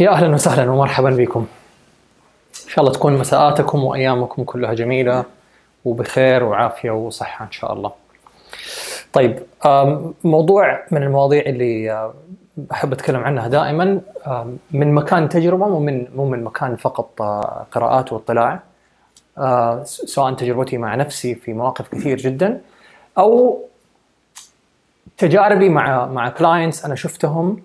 يا أهلا وسهلا ومرحبا بكم. إن شاء الله تكون مساءاتكم وأيامكم كلها جميلة وبخير وعافية وصحة إن شاء الله. طيب موضوع من المواضيع اللي أحب أتكلم عنها دائما من مكان تجربة مو من مو من مكان فقط آه، قراءات واطلاع. آه، سواء تجربتي مع نفسي في مواقف كثير جدا أو تجاربي مع مع clients أنا شفتهم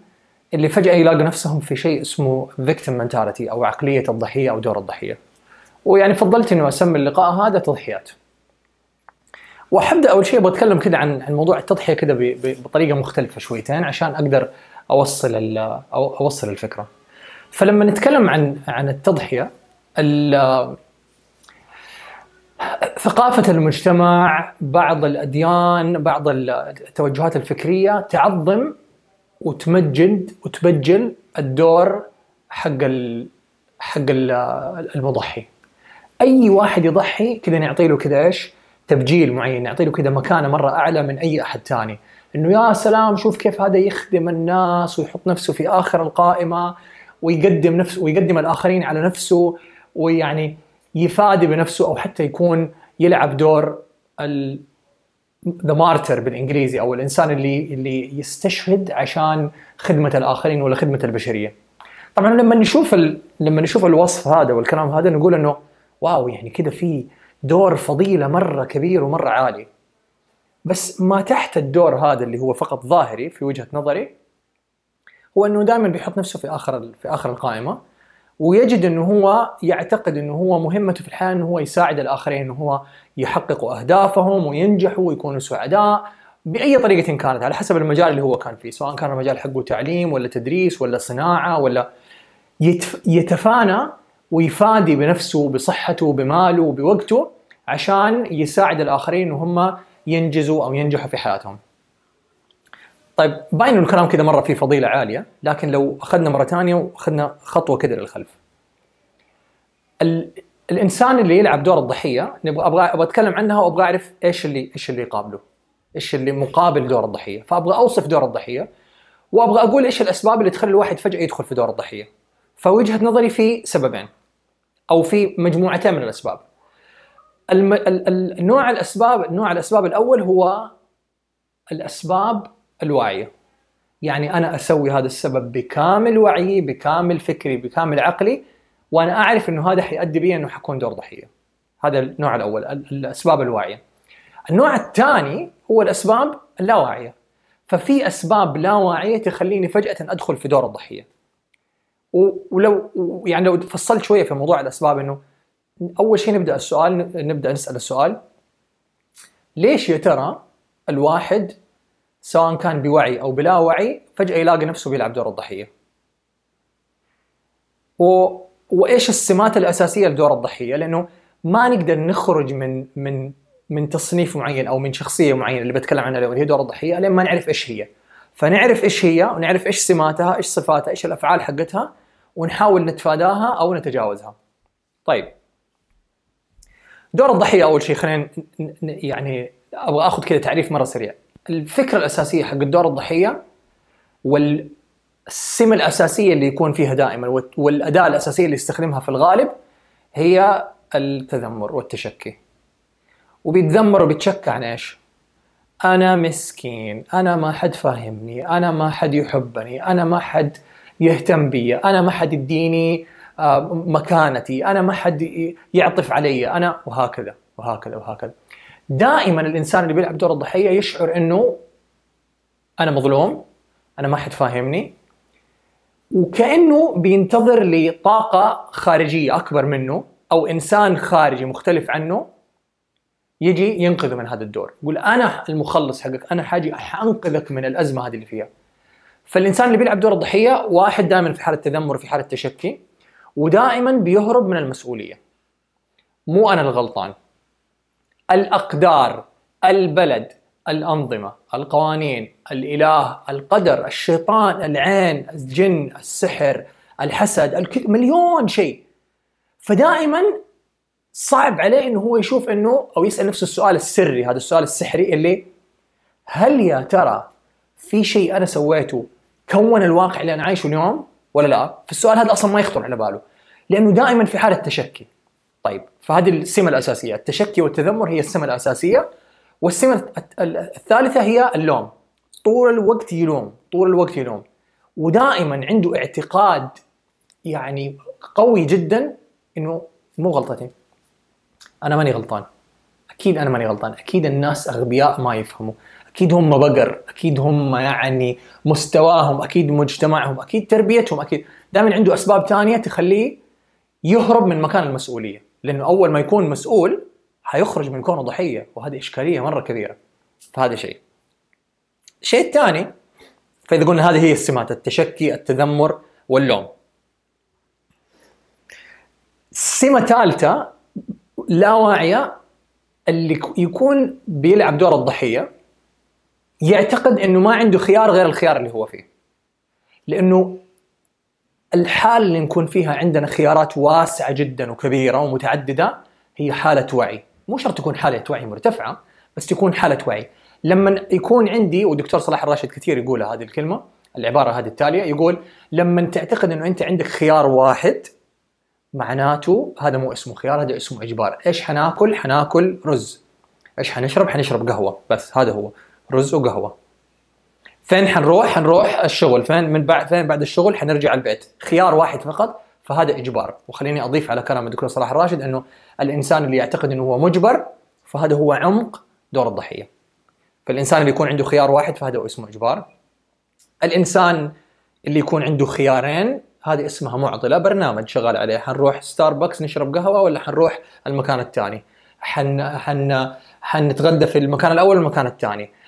اللي فجأة يلاقوا نفسهم في شيء اسمه victim mentality أو عقلية الضحية أو دور الضحية. ويعني فضلت انه أسمي اللقاء هذا تضحيات. وحبدا أول شيء بتكلم كذا عن عن موضوع التضحية ب- بطريقة مختلفة شويتين عشان أقدر أوصل أو أوصل الفكرة. فلما نتكلم عن عن التضحية ال- ثقافة المجتمع بعض الأديان بعض التوجهات الفكرية تعظم وتمجد وتبجل الدور حق ال حق ال المضحي. أي واحد يضحي كذا نعطي له كذا إيش؟ تبجيل معين نعطي له كذا مكانة مرة أعلى من أي أحد ثاني إنه يا سلام شوف كيف هذا يخدم الناس ويحط نفسه في آخر القائمة ويقدم نفسه ويقدم الآخرين على نفسه ويعني يفادي بنفسه أو حتى يكون يلعب دور the martyr بالإنجليزي أو الإنسان اللي اللي يستشهد عشان خدمة الآخرين ولا خدمة البشرية. طبعا لما نشوف ال... لما نشوف الوصف هذا والكلام هذا نقول إنه wow يعني كذا في دور فضيلة مرة كبير ومرة عالي. بس ما تحت الدور هذا اللي هو فقط ظاهري في وجهة نظري هو إنه دائما بيحط نفسه في آخر في آخر القائمة ويجد إنه هو يعتقد إنه هو مهمته في الحياة إنه هو يساعد الآخرين إنه هو يحققوا أهدافهم وينجحوا ويكونوا سعداء بأي طريقة كانت على حسب المجال اللي هو كان فيه سواء كان المجال حقه تعليم ولا تدريس ولا صناعة ولا يتف يتفانى ويفادي بنفسه بصحته بماله بوقته عشان يساعد الآخرين ان هم ينجزوا أو ينجحوا في حياتهم. طيب باين انه الكلام كذا مرة فيه فضيلة عالية لكن لو أخذنا مرة ثانية وأخذنا خطوة كذا للخلف. ال... الإنسان اللي يلعب دور الضحية نبغى أبغى أبغى أتكلم عنها وأبغى أعرف إيش اللي إيش اللي يقابله. إيش اللي مقابل دور الضحية، فأبغى أوصف دور الضحية وأبغى أقول إيش الأسباب اللي تخلي الواحد فجأة يدخل في دور الضحية. فوجهة نظري في سببين أو في مجموعتين من الأسباب. الم... ال... ال... النوع الاسباب نوع الأسباب الأول هو الأسباب الواعيه. يعني أنا أسوي هذا السبب بكامل وعيي بكامل فكري بكامل عقلي وأنا أعرف إنه هذا حيؤدي بي إنه حكون دور ضحية. هذا النوع الأول ال- الأسباب الواعيه. النوع الثاني هو الأسباب اللاواعية. ففي أسباب لا واعيه تخليني فجأة أدخل في دور الضحية. ولو يعني لو فصلت شوية في موضوع الأسباب إنه أول شيء نبدأ السؤال نبدأ نسأل السؤال ليش يا ترى الواحد سواء كان بوعي أو بلا وعي فجأة يلاقي نفسه بيلعب دور الضحية. و... وإيش السمات الأساسية لدور الضحية؟ لأنه ما نقدر نخرج من من من تصنيف معين أو من شخصية معينة اللي بتكلم عنها اليوم اللي هي دور الضحية لين ما نعرف إيش هي. فنعرف إيش هي ونعرف إيش سماتها، إيش صفاتها، إيش الأفعال حقتها ونحاول نتفاداها أو نتجاوزها. طيب دور الضحية أول شيء خلينا يعني أبغى آخذ كذا تعريف مرة سريع. الفكرة الأساسية حق دور الضحية والسمه الأساسية اللي يكون فيها دائما وال- والأداة الأساسية اللي يستخدمها في الغالب هي التذمر والتشكي. وبيتذمر وبيتشكى عن إيش؟ أنا مسكين، أنا ما حد فاهمني، أنا ما حد يحبني، أنا ما حد يهتم بي، أنا ما حد يديني آه، مكانتي، أنا ما حد يعطف علي، أنا وهكذا وهكذا وهكذا. دائما الإنسان اللي بيلعب دور الضحية يشعر إنه أنا مظلوم، أنا ما حد فاهمني، وكأنه بينتظر لطاقه خارجية أكبر منه أو إنسان خارجي مختلف عنه يجي ينقذه من هذا الدور. يقول أنا المخلص حقك أنا حاجي حانقذك من الأزمة هذه اللي فيها. فالإنسان اللي بيلعب دور الضحية واحد دائما في حالة تذمر وفي حالة تشكي ودائما بيهرب من المسؤولية. مو أنا الغلطان. الأقدار البلد الأنظمة القوانين الإله القدر الشيطان العين الجن السحر الحسد الك... مليون شيء فدائما صعب عليه إنه هو يشوف إنه أو يسأل نفسه السؤال السري هذا السؤال السحري اللي هل يا ترى في شيء أنا سويته كون الواقع اللي أنا عايشه اليوم ولا لا؟ فالسؤال هذا أصلا ما يخطر على باله لأنه دائما في حالة تشكي طيب فهذه السمة الأساسية. التشكي والتذمر هي السمة الأساسية والسمة الثالثة هي اللوم. طول الوقت يلوم طول الوقت يلوم. ودائما عنده اعتقاد يعني قوي جدا إنه مو غلطتي أنا ماني غلطان. أكيد أنا ماني غلطان. أكيد الناس أغبياء ما يفهموا. أكيد هم بقر. أكيد هم يعني مستواهم أكيد مجتمعهم أكيد تربيتهم أكيد. دائما عنده أسباب ثانية تخليه يهرب من مكان المسؤولية. لأنه أول ما يكون مسؤول حيخرج من كونه ضحية وهذه إشكالية مرة كبيرة. فهذا شيء. الشيء الثاني فإذا قلنا هذه هي السمات التشكي التذمر واللوم. سمة ثالثة لا واعيه اللي يكون بيلعب دور الضحية يعتقد إنه ما عنده خيار غير الخيار اللي هو فيه. لأنه الحال اللي نكون فيها عندنا خيارات واسعة جدا وكبيرة ومتعددة هي حالة وعي. مو شرط تكون حالة وعي مرتفعة بس تكون حالة وعي. لما يكون عندي ودكتور صلاح الراشد كثير يقول هذه الكلمة العبارة هذه التالية يقول لما تعتقد أنه أنت عندك خيار واحد معناته هذا مو اسمه خيار هذا اسمه إجبار. إيش حناكل؟ حناكل رز. إيش حنشرب؟ حنشرب قهوة. بس هذا هو. رز وقهوة. فين حنروح؟ حنروح الشغل. فين من بعد فين بعد الشغل حنرجع البيت. خيار واحد فقط فهذا إجبار. وخليني أضيف على كلام الدكتور صلاح الراشد أنه الإنسان اللي يعتقد أنه هو مجبر فهذا هو عمق دور الضحية. فالإنسان اللي يكون عنده خيار واحد فهذا اسمه إجبار. الإنسان اللي يكون عنده خيارين هذه اسمها معضلة برنامج شغال عليه. حنروح ستاربكس نشرب قهوة ولا حنروح المكان الثاني؟ حن حن حنتغدى في المكان الأول والمكان الثاني.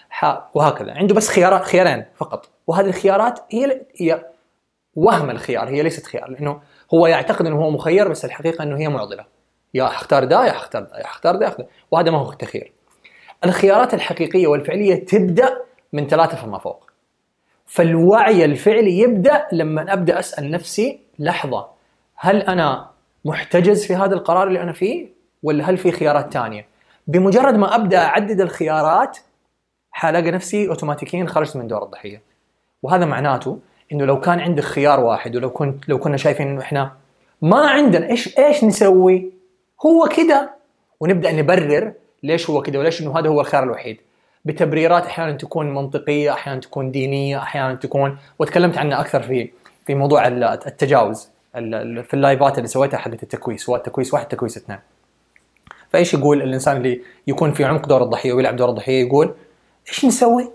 وهكذا. عنده بس خيارات خيارين فقط. وهذه الخيارات هي هي وهم الخيار هي ليست خيار لأنه هو يعتقد إنه هو مخير بس الحقيقة إنه هي معضلة. يا أختار ده يا أختار ده يا أختار ده وهذا ما هو تخيير الخيارات الحقيقية والفعلية تبدأ من ثلاثة فما فوق. فالوعي الفعلي يبدأ لما أبدأ أسأل نفسي لحظة هل أنا محتجز في هذا القرار اللي أنا فيه ولا هل في خيارات ثانية؟ بمجرد ما أبدأ أعدد الخيارات حلاقي نفسي اوتوماتيكيا خرجت من دور الضحية. وهذا معناته إنه لو كان عندك خيار واحد ولو كنت لو كنا شايفين إنه إحنا ما عندنا إيش إيش نسوي؟ هو كده. ونبدأ نبرر ليش هو كده وليش إنه هذا هو الخيار الوحيد. بتبريرات أحيانا تكون منطقية أحيانا تكون دينية أحيانا تكون وتكلمت عنها أكثر في في موضوع التجاوز في اللايفات اللي سويتها حقت التكويس سواء تكويس واحد تكويس اثنين. فإيش يقول الإنسان اللي يكون في عمق دور الضحية ويلعب دور الضحية؟ يقول إيش نسوي؟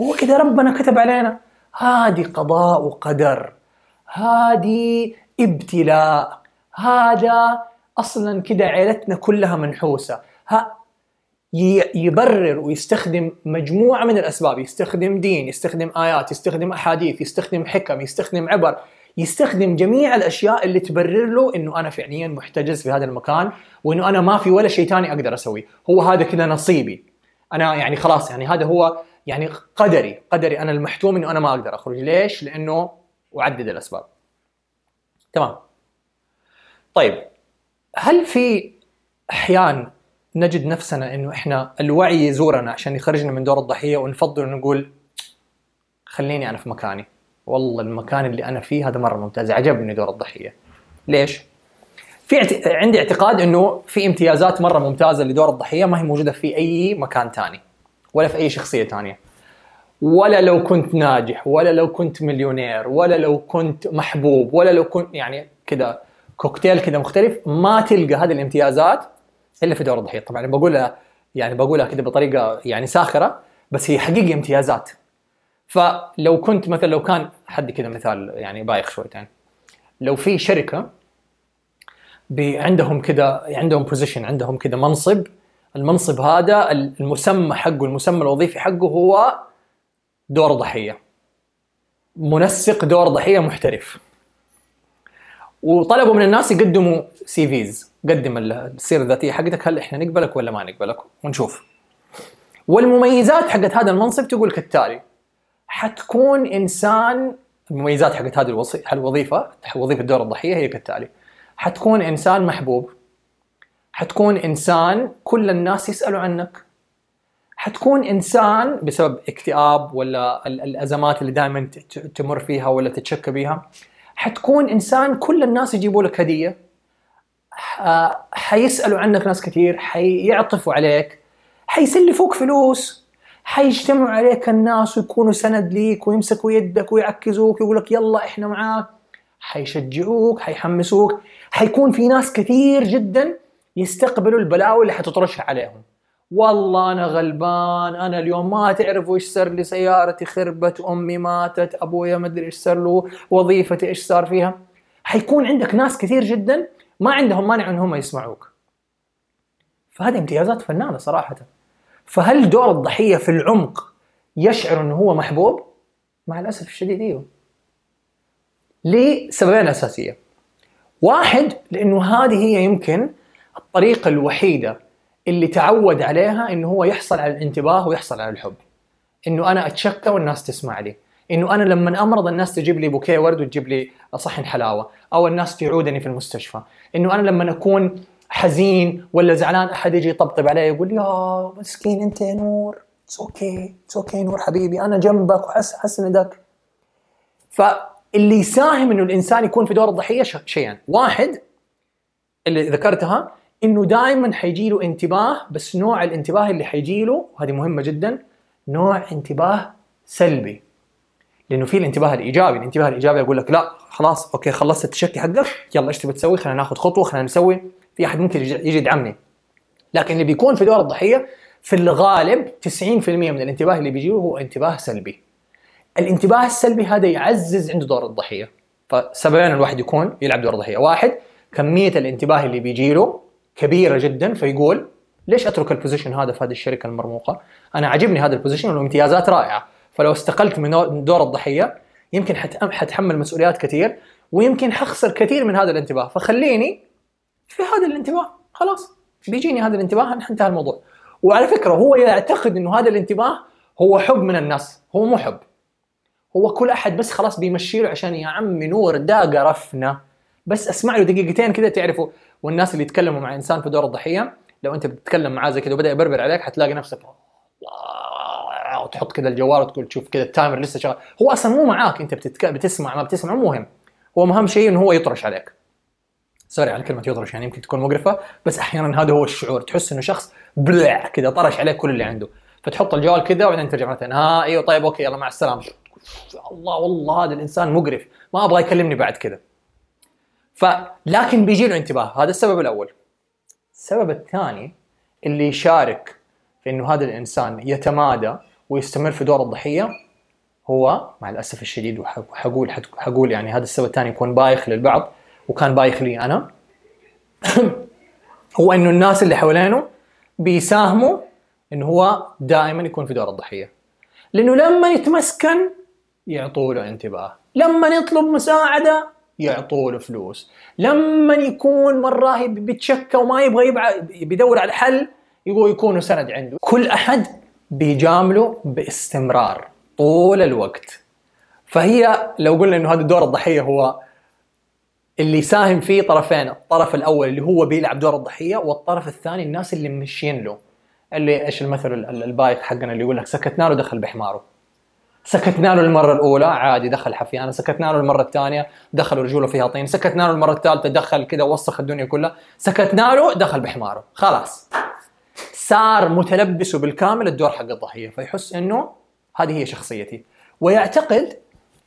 هو كذا ربنا كتب علينا. هذه قضاء وقدر. هذه ابتلاء. هذا أصلا كذا عيلتنا كلها منحوسة. ها يبرر ويستخدم مجموعة من الأسباب. يستخدم دين يستخدم آيات يستخدم أحاديث يستخدم حكم يستخدم عبر. يستخدم جميع الأشياء اللي تبرر له إنه أنا فعليا محتجز في هذا المكان وإنه أنا ما في ولا شيء ثاني أقدر أسويه. هو هذا كذا نصيبي. أنا يعني خلاص يعني هذا هو يعني قدري قدري أنا المحتوم إنه أنا ما أقدر أخرج. ليش؟ لأنه أعدد الأسباب. تمام. طيب هل في أحيان نجد نفسنا إنه إحنا الوعي يزورنا عشان يخرجنا من دور الضحية ونفضل نقول خليني أنا في مكاني؟ والله المكان اللي أنا فيه هذا مرة ممتاز عجبني دور الضحية. ليش؟ في عندي اعتقاد انه في امتيازات مرة ممتازة لدور الضحية ما هي موجودة في أي مكان ثاني ولا في أي شخصية ثانية ولا لو كنت ناجح ولا لو كنت مليونير ولا لو كنت محبوب ولا لو كنت يعني كذا كوكتيل كذا مختلف ما تلقى هذه الامتيازات إلا في دور الضحية. طبعا بقولها يعني بقولها كذا بطريقة يعني ساخرة بس هي حقيقة امتيازات. فلو كنت مثلا لو كان حد كذا مثال يعني بايخ شويتين لو في شركة عندهم كذا عندهم position عندهم كذا منصب. المنصب هذا المسمى حقه المسمى الوظيفي حقه هو دور ضحية. منسق دور ضحية محترف. وطلبوا من الناس يقدموا CVs قدم السيرة الذاتية حقتك هل إحنا نقبلك ولا ما نقبلك؟ ونشوف. والمميزات حقت هذا المنصب تقول كالتالي. حتكون إنسان المميزات حقت هذه الوظيفة وظيفة دور الضحية هي كالتالي. حتكون إنسان محبوب. حتكون إنسان كل الناس يسألوا عنك. حتكون إنسان بسبب اكتئاب ولا الأزمات اللي دائما تمر فيها ولا تتشكى بها حتكون إنسان كل الناس يجيبوا لك هدية. حيسألوا عنك ناس كثير حيعطفوا عليك حيسلفوك فلوس حيجتمعوا عليك الناس ويكونوا سند ليك ويمسكوا يدك ويعكزوك ويقول لك يلا إحنا معاك. حيشجعوك حيحمسوك. حيكون في ناس كثير جدا يستقبلوا البلاوي اللي حتطرشها عليهم. والله أنا غلبان. أنا اليوم ما تعرفوا إيش صار لي. سيارتي خربت أمي ماتت أبويا ما أدري إيش صار له وظيفتي إيش صار فيها. حيكون عندك ناس كثير جدا ما عندهم مانع إنهم يسمعوك. فهذه امتيازات فنانة صراحة. فهل دور الضحية في العمق يشعر إنه هو محبوب؟ مع الأسف الشديد إيوه. لسببين أساسية. واحد لأنه هذه هي يمكن الطريقة الوحيدة اللي تعود عليها إنه هو يحصل على الانتباه ويحصل على الحب. إنه أنا أتشكى والناس تسمع لي. إنه أنا لما أمرض الناس تجيب لي بوكيه ورد وتجيب لي صحن حلاوة. أو الناس تعودني في المستشفى. إنه أنا لما أكون حزين ولا زعلان أحد يجي يطبطب علي يقول يا مسكين أنت يا نور. it's okay it's okay نور حبيبي. أنا جنبك وحس حسندك فاللي يساهم إنه الإنسان يكون في دور الضحية شيئين واحد اللي ذكرتها إنه دائما حيجي له انتباه بس نوع الانتباه اللي حيجي له وهذه مهمة جدا نوع انتباه سلبي. لأنه في الانتباه الإيجابي الانتباه الإيجابي يقول لك لا خلاص okay خلصت التشكي حقك يلا إيش تبي تسوي؟ خلينا ناخذ خطوة خلينا نسوي. في أحد ممكن يجي يدعمني. لكن اللي بيكون في دور الضحية في الغالب 90% من الانتباه اللي بيجيه هو انتباه سلبي. الانتباه السلبي هذا يعزز عنده دور الضحية فسببين الواحد يكون يلعب دور الضحية واحد كمية الانتباه اللي بيجي له كبيرة جدا فيقول ليش أترك ال position هذا في هذه الشركة المرموقة؟ أنا عاجبني هذا ال position والامتيازات رائعة، فلو استقلت من دور الضحية يمكن حتحمل مسؤوليات كثير ويمكن حخسر كثير من هذا الانتباه، فخليني في هذا الانتباه، خلاص بيجيني هذا الانتباه انتهى الموضوع. وعلى فكرة هو يعتقد إنه هذا الانتباه هو حب من الناس، هو مو حب. هو كل أحد بس خلاص بيمشي له عشان يا عمي نور ده قرفنا. بس اسمع له دقيقتين كذا تعرفوا والناس اللي يتكلموا مع إنسان في دور الضحية لو أنت بتتكلم معاه زي كذا وبدأ يبربر عليك حتلاقي نفسك وتحط كذا الجوال وتقول تشوف كذا التايمر لسه شغال. هو أصلا مو معاك أنت بتتك... بتسمع ما بتسمع مو مهم. هو مهم شيء إنه هو يطرش عليك. sorry على كلمة يطرش يعني يمكن تكون مقرفة بس أحيانا هذا هو الشعور. تحس إنه شخص بلع كذا طرش عليك كل اللي عنده. فتحط الجوال كذا وبعدين ترجع ثانية. ها إيوه طيب okay يلا مع السلامة. الله والله هذا الإنسان مقرف. ما أبغى يكلمني بعد كذا. فلكن بيجي له انتباه. هذا السبب الأول. السبب الثاني اللي يشارك في إنه هذا الإنسان يتمادى ويستمر في دور الضحية هو مع الأسف الشديد وحقول حقول يعني هذا السبب الثاني يكون بايخ للبعض وكان بايخ لي أنا. هو إنه الناس اللي حوالينه بيساهموا إنه هو دائما يكون في دور الضحية. لأنه لما يتمسكن يعطوا له انتباه. لما يطلب مساعدة يعطوا له فلوس. لما يكون مرة بيتشكى وما يبغى يبعد بيدور على حل يبغوا يكونوا سند عنده. كل أحد بيجامله باستمرار طول الوقت. فهي لو قلنا إنه هذا دور الضحية هو اللي يساهم فيه طرفين الطرف الأول اللي هو بيلعب دور الضحية والطرف الثاني الناس اللي ممشين له. اللي إيش المثل البايخ حقنا اللي يقول لك سكتنا له دخل بحماره. سكتنا له المرة الأولى عادي دخل حفيانه سكتنا له المرة الثانية دخل رجوله فيها طين سكتنا له المرة الثالثة دخل كذا وسخ الدنيا كلها سكتنا له دخل بحماره خلاص. صار متلبس بالكامل الدور حق الضحية فيحس إنه هذه هي شخصيتي. ويعتقد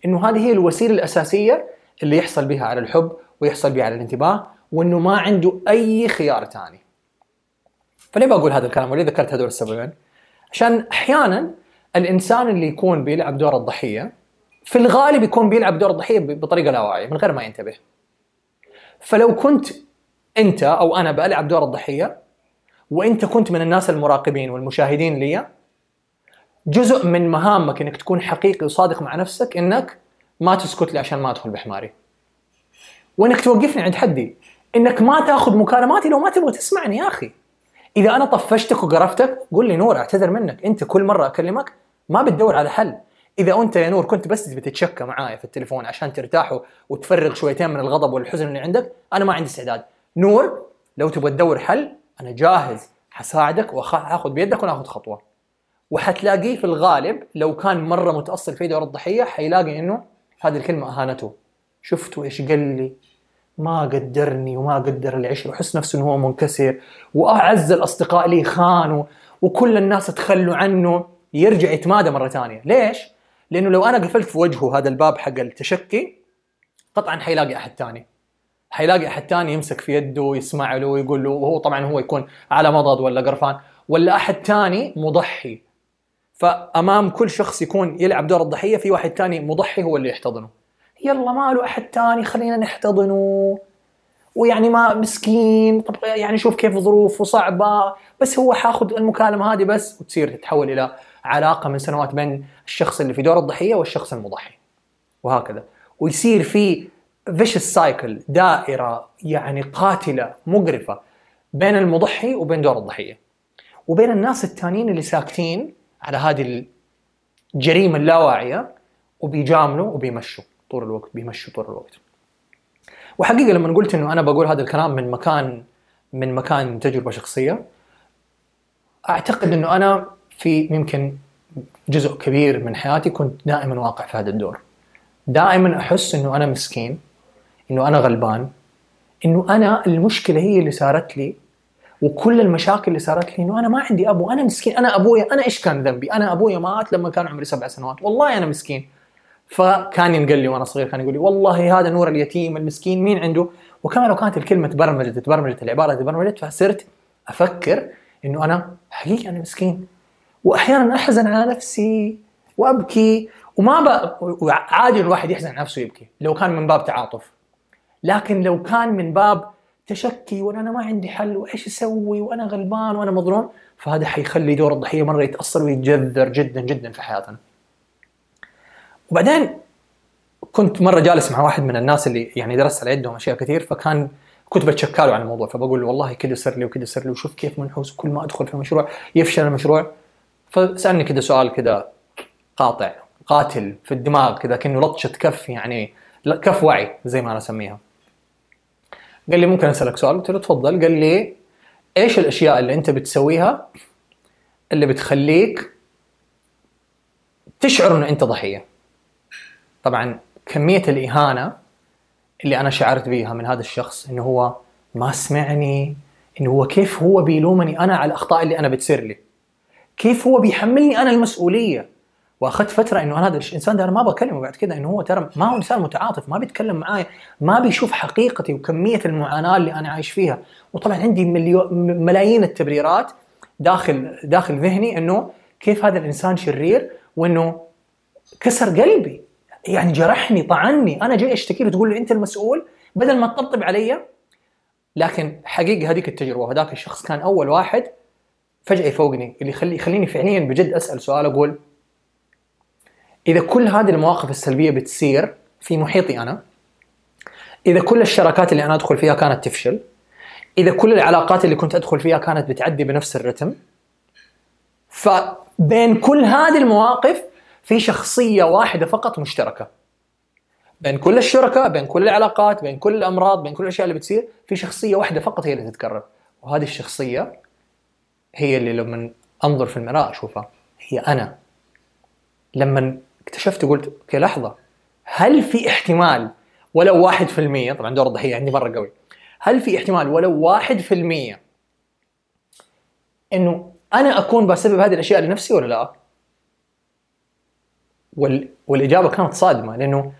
إنه هذه هي الوسيلة الأساسية اللي يحصل بها على الحب ويحصل بها على الانتباه وإنه ما عنده أي خيار ثاني فليه بقول هذا الكلام؟ وليه ذكرت هذول السببين؟ عشان أحيانا الإنسان اللي يكون بيلعب دور الضحية في الغالب يكون بيلعب دور الضحية بطريقة لا واعية من غير ما ينتبه. فلو كنت أنت أو أنا بلعب دور الضحية وأنت كنت من الناس المراقبين والمشاهدين لي جزء من مهامك إنك تكون حقيقي وصادق مع نفسك إنك ما تسكت لي عشان ما أدخل بحماري. وإنك توقفني عند حدي، إنك ما تأخذ مكالماتي لو ما تبغى تسمعني يا أخي. إذا أنا طفشتك وقرفتك قول لي نور أعتذر منك أنت كل مرة أكلمك ما بتدور على حل. إذا أنت يا نور كنت بس بتتشكى معايا في التليفون عشان ترتاح وتفرغ شويتين من الغضب والحزن اللي عندك أنا ما عندي استعداد. نور لو تبغى تدور حل أنا جاهز. حساعدك وهاخذ بيدك وناخذ خطوة. وحتلاقيه في الغالب لو كان مرة متأصل في دور الضحية حيلاقي إنه هذه الكلمة أهانته. شفتوا إيش قال لي؟ ما قدرني وما قدر العشرة. وحس نفسه إنه هو منكسر. وأعز الأصدقاء لي خانوا. وكل الناس تخلوا عنه. يرجع يتمادى مرة ثانية. ليش؟ لأنه لو أنا قفلت في وجهه هذا الباب حق التشكي قطعا حيلاقي أحد ثاني. حيلاقي أحد ثاني يمسك في يده يسمع له ويقول له وهو طبعا هو يكون على مضض ولا قرفان ولا أحد ثاني مضحي. فأمام كل شخص يكون يلعب دور الضحية في واحد ثاني مضحي هو اللي يحتضنه. يلا ما له أحد ثاني خلينا نحتضنه. ويعني ما مسكين طب يعني شوف كيف ظروفه صعبة بس هو حاخذ المكالمة هذه بس وتصير تتحول إلى علاقة من سنوات بين الشخص اللي في دور الضحية والشخص المضحي. وهكذا. ويصير في فيش سايكل دائرة يعني قاتلة مقرفة بين المضحي وبين دور الضحية. وبين الناس الثانيين اللي ساكتين على هذه الجريمة اللاواعية وبيجاملوا وبيمشوا. طول الوقت بيمشوا طول الوقت. وحقيقة لما قلت إنه أنا بقول هذا الكلام من مكان من مكان تجربة شخصية أعتقد إنه أنا في يمكن جزء كبير من حياتي كنت دائما واقع في هذا الدور. دائما أحس إنه أنا مسكين إنه أنا غلبان إنه أنا المشكلة هي اللي صارت لي وكل المشاكل اللي صارت لي إنه أنا ما عندي أبو أنا مسكين أنا ابويا أنا إيش كان ذنبي؟ أنا ابويا مات لما كان عمري سبع سنوات. والله أنا مسكين. فكان ينقل لي وأنا صغير كان يقول لي والله هذا نور اليتيم المسكين مين عنده؟ وكما لو كانت الكلمة تبرمجت تبرمجت العبارة تبرمجت فصرت أفكر إنه أنا حقيقه أنا مسكين. وأحيانا أحزن على نفسي وأبكي وما ب... عادي الواحد يحزن على نفسه ويبكي لو كان من باب تعاطف لكن لو كان من باب تشكي وأنا أنا ما عندي حل وإيش أسوي وأنا غلبان وأنا مظلوم فهذا حيخلي دور الضحية مرة يتأثر ويتجذر جدا جدا في حياتنا. وبعدين كنت مرة جالس مع واحد من الناس اللي يعني درست على يدهم أشياء كثير فكان كنت بتشكى له عن الموضوع فبقول له والله كذا صار لي وكذا صار لي وشوف كيف منحوس كل ما أدخل في مشروع يفشل المشروع فسألني كذا سؤال كذا قاطع قاتل في الدماغ كذا كأنه لطشة كف يعني كف وعي زي ما أنا أسميها. قال لي ممكن أسألك سؤال؟ قلت له تفضل. قال لي إيش الأشياء اللي أنت بتسويها اللي بتخليك تشعر انه أنت ضحية؟ طبعا كمية الإهانة اللي أنا شعرت بها من هذا الشخص إنه هو ما سمعني إنه هو كيف هو بيلومني أنا على الأخطاء اللي أنا بتصير لي. كيف هو بيحملني أنا المسؤولية؟ وأخذت فترة إنه أنا هذا الانسان ده أنا ما بكلمه بعد كده إنه هو ترى ما هو إنسان متعاطف ما بيتكلم معاي ما بيشوف حقيقتي وكمية المعاناة اللي أنا عايش فيها. وطبعا عندي مليو ملايين التبريرات داخل داخل ذهني إنه كيف هذا الإنسان شرير وإنه كسر قلبي. يعني جرحني طعني أنا جاي أشتكي له تقول له أنت المسؤول بدل ما تطبطب علي. لكن حقيقة هذيك التجربة هذاك الشخص كان أول واحد فجأة يفوقني اللي يخلي يخليني فعليا بجد أسأل سؤال أقول إذا كل هذه المواقف السلبية بتصير في محيطي أنا إذا كل الشراكات اللي أنا أدخل فيها كانت تفشل إذا كل العلاقات اللي كنت أدخل فيها كانت بتعدي بنفس الرتم فبين كل هذه المواقف في شخصية واحدة فقط مشتركة. بين كل الشركاء بين كل العلاقات بين كل الأمراض بين كل الأشياء اللي بتصير في شخصية واحدة فقط هي اللي تتكرر وهذه الشخصية هي اللي لما انظر في المراه أشوفها هي أنا لما اكتشفت وقلت أوكي لحظة هل في احتمال ولو واحد في المية طبعا دور الضحية عندي مرة قوي هل في احتمال ولو واحد في المية إنه أنا أكون بسبب هذه الأشياء لنفسي ولا لا؟ وال... والإجابة كانت صادمة لأنه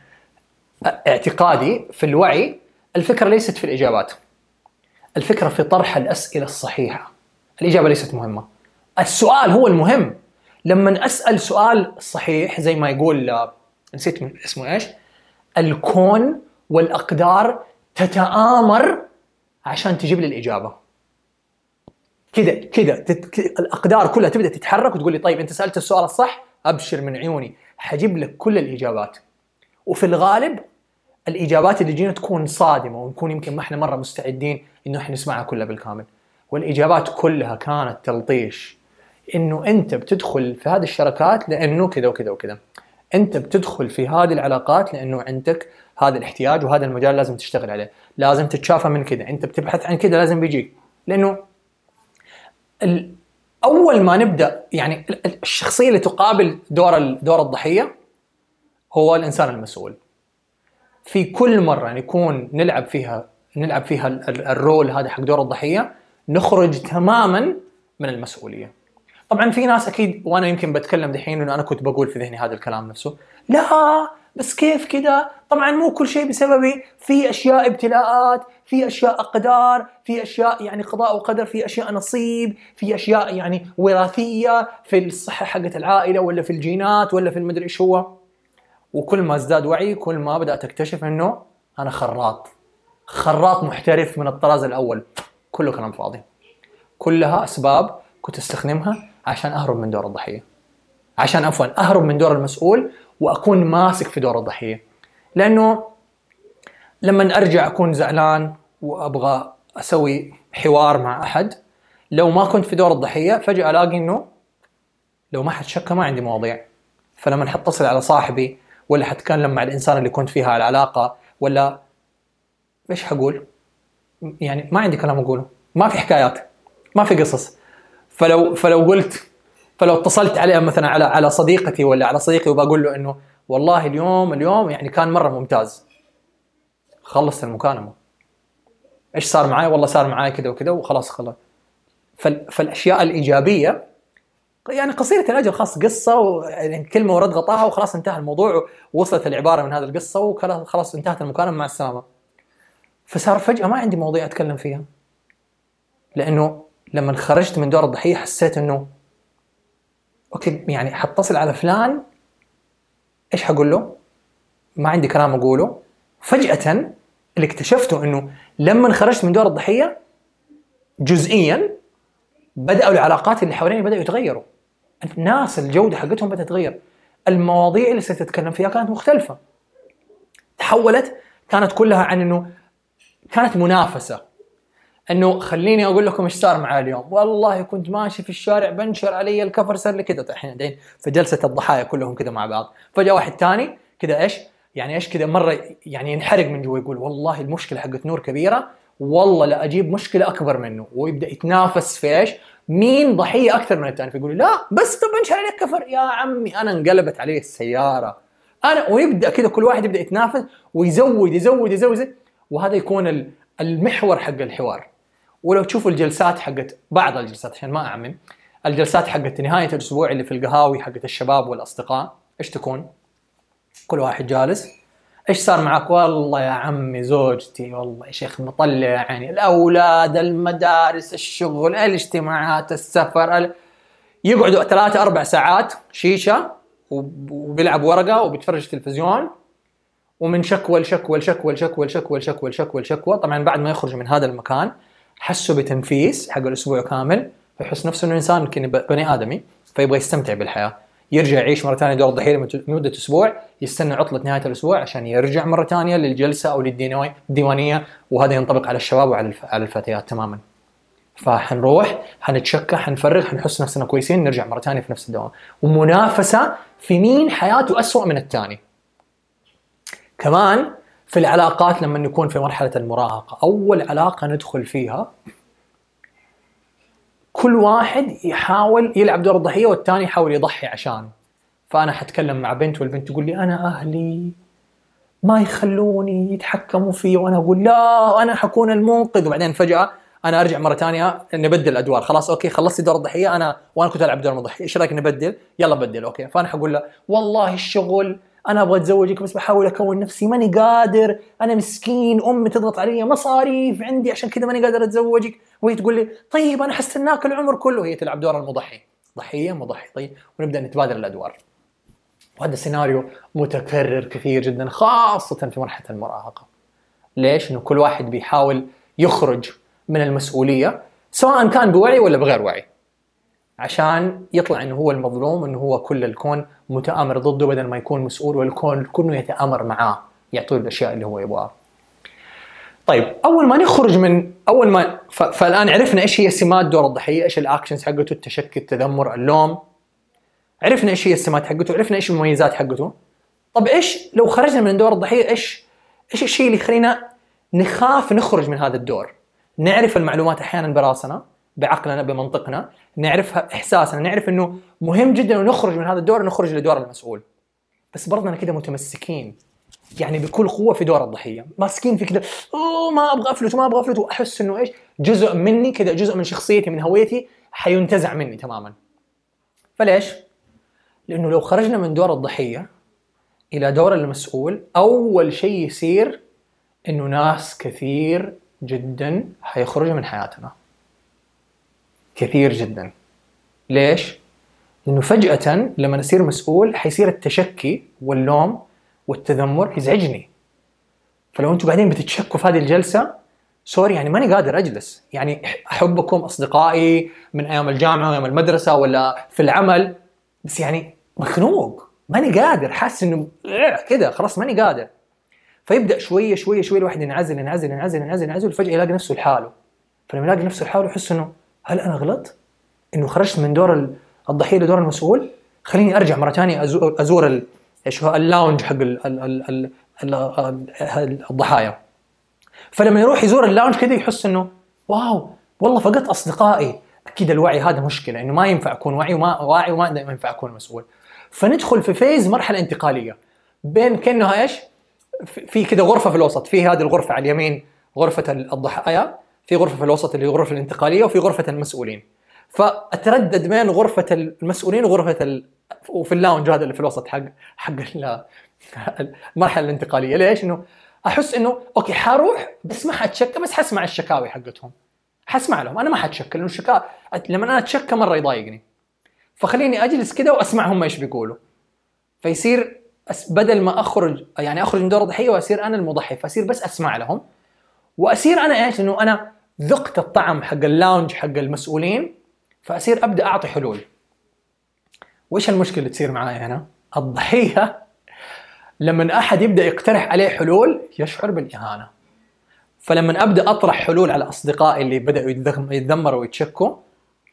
اعتقادي في الوعي الفكرة ليست في الإجابات الفكرة في طرح الأسئلة الصحيحة الإجابة ليست مهمة. السؤال هو المهم. لما أسأل سؤال صحيح زي ما يقول نسيت من اسمه إيش؟ الكون والأقدار تتآمر عشان تجيب لي الإجابة. كذا كذا. الأقدار كلها تبدأ تتحرك وتقول لي طيب أنت سألت السؤال الصح أبشر من عيوني. حجيب لك كل الإجابات. وفي الغالب الإجابات اللي تجينا تكون صادمة ونكون يمكن ما إحنا مرة مستعدين إنه إحنا نسمعها كلها بالكامل. والإجابات كلها كانت تلطيش. إنه أنت بتدخل في هذه الشركات لأنه كذا وكذا وكذا. أنت بتدخل في هذه العلاقات لأنه عندك هذا الاحتياج وهذا المجال لازم تشتغل عليه. لازم تتشافى من كذا. أنت بتبحث عن كذا لازم بيجيك. لأنه أول ما نبدأ يعني الشخصية اللي تقابل دور دور الضحية هو الإنسان المسؤول. في كل مرة نكون نلعب فيها نلعب فيها الرول هذا حق دور الضحية نخرج تماما من المسؤولية. طبعا في ناس أكيد وأنا يمكن بتكلم دحين انه أنا كنت بقول في ذهني هذا الكلام نفسه، لا بس كيف كذا؟ طبعا مو كل شيء بسببي، في أشياء ابتلاءات، في أشياء أقدار، في أشياء يعني قضاء وقدر، في أشياء نصيب، في أشياء يعني وراثية في الصحة حقت العائلة ولا في الجينات ولا في المدري إيش هو. وكل ما ازداد وعي كل ما بدأت أكتشف إنه أنا خراط. خراط محترف من الطراز الأول. كله كلام فاضي. كلها أسباب كنت أستخدمها عشان أهرب من دور الضحية. عشان عفوا أهرب من دور المسؤول وأكون ماسك في دور الضحية لأنه لما أرجع أكون زعلان وأبغى أسوي حوار مع أحد لو ما كنت في دور الضحية فجأة ألاقي إنه لو ما حد شك ما عندي مواضيع فلما حتصل على صاحبي ولا حتكلم مع الإنسان اللي كنت فيها العلاقة ولا إيش حقول؟ يعني ما عندي كلام أقوله. ما في حكايات. ما في قصص. فلو فلو قلت فلو اتصلت عليه مثلا على على صديقتي ولا على صديقي وبقول له إنه والله اليوم اليوم يعني كان مرة ممتاز. خلصت المكالمة. إيش صار معي؟ والله صار معي كذا وكذا وخلاص خلاص. فالأشياء الإيجابية يعني قصيرة الأجل خلاص قصة يعني كلمة ورد غطاها وخلاص انتهى الموضوع ووصلت العبارة من هذه القصة وخلاص انتهت المكالمة مع السلامة. فصار فجأة ما عندي مواضيع أتكلم فيها. لأنه لما خرجت من دور الضحية حسيت إنه أوكي يعني حتصل على فلان إيش حقول له؟ ما عندي كلام أقوله. فجأة اللي اكتشفته إنه لما خرجت من دور الضحية جزئيا بدأوا العلاقات اللي حواليني بدأوا يتغيروا. الناس الجودة حقتهم بدأت تتغير. المواضيع اللي ستتكلم فيها كانت مختلفة. تحولت كانت كلها عن إنه كانت منافسة. إنه خليني أقول لكم إيش صار معي اليوم. والله كنت ماشي في الشارع بنشر علي الكفر صار لي كذا. الحين دين في جلسة الضحايا كلهم كذا مع بعض. فجأة واحد ثاني كذا إيش؟ يعني إيش كذا مرة يعني ينحرق من جوا يقول والله المشكلة حقت نور كبيرة والله لا أجيب مشكلة أكبر منه. ويبدأ يتنافس في إيش؟ مين ضحية أكثر من الثاني فيقول لا بس طب انشر عليك كفر يا عمي أنا انقلبت عليه السيارة. أنا ويبدأ كذا كل واحد يبدأ يتنافس ويزود يزود يزود. وهذا يكون المحور حق الحوار ولو تشوفوا الجلسات حقت بعض الجلسات عشان ما أعمم الجلسات حقت نهاية الأسبوع اللي في القهاوي حقت الشباب والأصدقاء إيش تكون؟ كل واحد جالس إيش صار معك؟ والله يا عمي زوجتي والله يا شيخ مطلع يعني الأولاد المدارس الشغل الاجتماعات السفر ال... يقعدوا ثلاثة أربع ساعات شيشة وبيلعب ورقة وبيتفرج تلفزيون ومن شكوى لشكوى لشكوى لشكوى لشكوى لشكوى لشكوى لشكوى. طبعا بعد ما يخرجوا من هذا المكان حسوا بتنفيس حق الأسبوع كامل فيحس نفسه إنه إنسان يمكن بني آدمي فيبغى يستمتع بالحياة. يرجع يعيش مرة ثانية دور الضحيه لمدة أسبوع يستنى عطلة نهاية الأسبوع عشان يرجع مرة ثانية للجلسة أو للديوانيه وهذا ينطبق على الشباب وعلى على الفتيات تماما. فحنروح حنتشكى حنفرغ حنحس نفسنا كويسين نرجع مرة ثانية في نفس الدوام. ومنافسة في مين حياته أسوأ من الثاني. كمان في العلاقات لما نكون في مرحلة المراهقة أول علاقة ندخل فيها كل واحد يحاول يلعب دور الضحية والثاني يحاول يضحي عشانه فأنا حتكلم مع بنت والبنت تقول لي أنا أهلي ما يخلوني يتحكموا في وأنا أقول لا أنا حكون المنقذ. وبعدين فجأة أنا أرجع مرة ثانية نبدل الأدوار. خلاص okay خلصتي دور الضحية أنا وأنا كنت ألعب دور الضحيه إيش رأيك نبدل؟ يلا بدل okay. فأنا حقول له والله الشغل أنا أبغى أتزوجك بس بحاول أكون نفسي ماني قادر. أنا مسكين أمي تضغط علي مصاريف عندي عشان كذا ماني قادر أتزوجك. وهي تقول لي طيب أنا حستناك العمر كله. وهي تلعب دور المضحي. ضحية مضحي. طيب ونبدأ نتبادل الأدوار. وهذا السيناريو متكرر كثير جدا خاصة في مرحلة المراهقة. ليش؟ إنه كل واحد بيحاول يخرج من المسؤولية سواء كان بوعي ولا بغير وعي. عشان يطلع إنه هو المظلوم إنه هو كل الكون متآمر ضده بدل ما يكون مسؤول والكون كله يتآمر معاه يعطيه الأشياء اللي هو يبغاها. طيب أول ما نخرج من أول ما فالآن عرفنا إيش هي سمات دور الضحية، إيش الاكشنز حقته، التشكي، التذمر، اللوم. عرفنا إيش هي السمات حقته، عرفنا إيش المميزات حقته. طب إيش لو خرجنا من دور الضحية إيش إيش الشيء اللي يخلينا نخاف نخرج من هذا الدور؟ نعرف المعلومات أحيانا براسنا بعقلنا بمنطقنا نعرفها إحساسنا نعرف إنه مهم جدا إنه نخرج من هذا الدور نخرج لدور المسؤول. بس برضنا كده متمسكين يعني بكل قوة في دور الضحية. ماسكين في كذا أوه ما أبغى أفلت ما أبغى أفلت. وأحس إنه إيش؟ جزء مني كذا جزء من شخصيتي من هويتي حينتزع مني تماما. فليش؟ لأنه لو خرجنا من دور الضحية إلى دور المسؤول أول شيء يصير إنه ناس كثير جدا حيخرجوا من حياتنا. كثير جدا. ليش؟ لأنه فجأة لما اصير مسؤول حيصير التشكي واللوم والتذمر يزعجني. فلو أنتم قاعدين بتتشكوا في هذه الجلسة سوري يعني ماني قادر أجلس. يعني أحبكم أصدقائي من أيام الجامعة وأيام المدرسة ولا في العمل بس يعني مخنوق. ماني قادر. حاسس إنه كذا خلاص ماني قادر. فيبدأ شوية شوية شوية الواحد ينعزل ينعزل ينعزل ينعزل ينعزل وفجأة يلاقي نفسه لحاله. فلما يلاقي نفسه لحاله يحس إنه هل أنا غلط؟ إنه خرجت من دور الضحية لدور المسؤول؟ خليني أرجع مرة ثانية أزور إيش هو؟ اللاونج حق الضحايا. فلما يروح يزور ال lounge كذا يحس إنه wow والله فقدت أصدقائي. أكيد الوعي هذا مشكلة إنه ما ينفع أكون وعي وما واعي وما ينفع أكون مسؤول. فندخل في phase مرحلة انتقالية بين كأنها إيش؟ في كذا غرفة في الوسط في هذه الغرفة على اليمين غرفة الضحايا. في غرفة في الوسط اللي هي غرفة الانتقالية وفي غرفة المسؤولين. فأتردد بين غرفة المسؤولين وغرفة ال... وفي ال lounge هذا اللي في الوسط حق حق المرحلة الانتقالية. ليش؟ إنه أحس إنه okay حروح بس ما حتشكى بس حسمع الشكاوي حقتهم. حسمع لهم. أنا ما حتشكى لأنه الشكا لما أنا أتشكى مرة يضايقني. فخليني أجلس كذا واسمعهم إيش بيقولوا. فيصير بدل ما اخرج يعني أخرج من دور الضحية واصير أنا المضحي فاصير بس أسمع لهم. واصير أنا إيش؟ إنه أنا ذقت الطعم حق ال lounge حق المسؤولين فأصير أبدأ أعطي حلول. وإيش المشكلة اللي تصير معايا هنا الضحية لما أحد يبدأ يقترح عليه حلول يشعر بالإهانة. فلما أبدأ أطرح حلول على أصدقائي اللي بدأوا يتذمروا ويتشكوا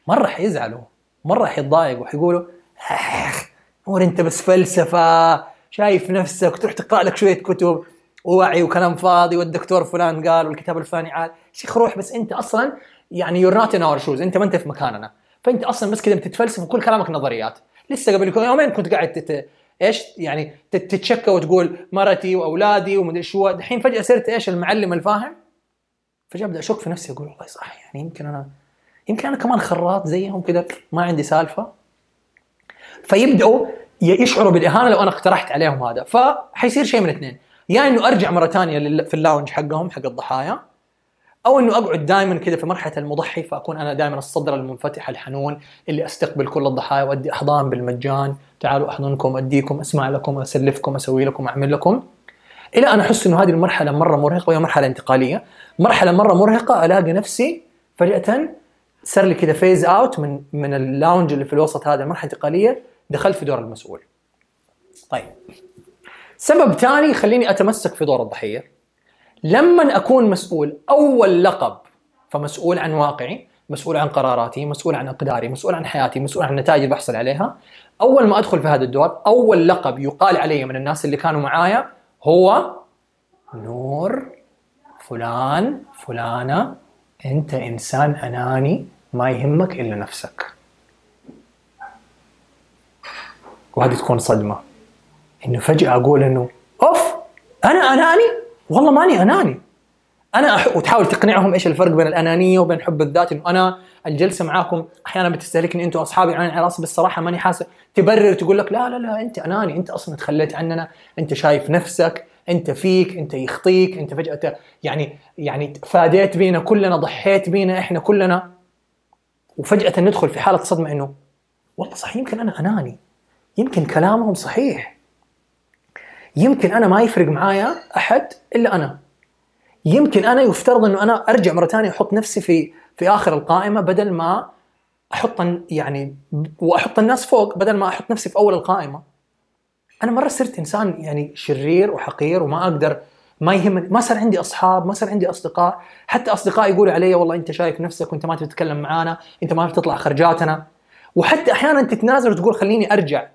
مرة حيزعلوا مرة حيتضايقوا وحيقولوا أخ أنت بس فلسفة شايف نفسك تروح تقرأ لك شوية كتب. ووعي وكلام فاضي والدكتور فلان قال والكتاب الفلاني عاد. شيخ روح بس أنت أصلا يعني you're not in our shoes أنت ما أنت في مكاننا. فأنت أصلا بس كذا بتتفلسف وكل كلامك نظريات. لسه قبل يومين كنت قاعد تت... إيش؟ يعني تتشكى وتقول مرتي وأولادي ومدري شو. الحين فجأة صرت إيش؟ المعلم الفاهم. فجأة أبدأ أشك في نفسي أقول والله صح يعني يمكن أنا يمكن أنا كمان خراط زيهم كذا ما عندي سالفة. فيبدأوا يشعروا بالإهانة لو أنا اقترحت عليهم هذا. فحيصير شيء من اثنين. يا يعني إنه أرجع مرة ثانية في ال lounge حقهم حق الضحايا أو إنه أقعد دائما كذا في مرحلة المضحي فأكون أنا دائما الصدر المنفتح الحنون اللي أستقبل كل الضحايا وأدي أحضان بالمجان. تعالوا أحضنكم أديكم أسمع لكم أسلفكم أسوي لكم أعمل لكم. إلى أن أحس إنه هذه المرحلة مرة مرهقة وهي مرحلة انتقالية. مرحلة مرة مرهقة ألاقي نفسي فجأة صار لي كذا phase out من من ال lounge اللي في الوسط هذا المرحله الانتقاليه دخلت في دور المسؤول. طيب. سبب ثاني يخليني أتمسك في دور الضحية. لما أكون مسؤول أول لقب فمسؤول عن واقعي مسؤول عن قراراتي مسؤول عن إقداري مسؤول عن حياتي مسؤول عن النتائج اللي بحصل عليها أول ما أدخل في هذا الدور أول لقب يقال علي من الناس اللي كانوا معايا هو نور فلان فلانة أنت إنسان أناني ما يهمك إلا نفسك. وهذه تكون صدمة. إنه فجأة أقول إنه أوف أنا أناني؟ والله ماني أناني. أنا أح... وتحاول تقنعهم إيش الفرق بين الأنانية وبين حب الذات إنه أنا الجلسة معاكم أحيانا بتستهلكني أنتم أصحابي عيني على راسي بس صراحة ماني حاسس. تبرر تقول لك لا لا لا أنت أناني أنت أصلا تخليت عننا أنت شايف نفسك أنت فيك أنت يخطيك أنت فجأة يعني يعني فاديت بينا كلنا ضحيت بينا إحنا كلنا. وفجأة ندخل في حالة صدمة إنه والله صح يمكن أنا أناني. يمكن كلامهم صحيح. يمكن أنا ما يفرق معايا أحد إلا أنا. يمكن أنا يفترض إنه أنا أرجع مرة ثانية أحط نفسي في في آخر القائمة بدل ما أحط يعني وأحط الناس فوق بدل ما أحط نفسي في أول القائمة. أنا مرة صرت إنسان يعني شرير وحقير وما أقدر ما يهمني ما صار عندي أصحاب ما صار عندي أصدقاء. حتى اصدقائي يقولوا علي والله أنت شايف نفسك وأنت ما تتكلم معانا أنت ما تطلع خرجاتنا. وحتى أحيانا تتنازل وتقول خليني أرجع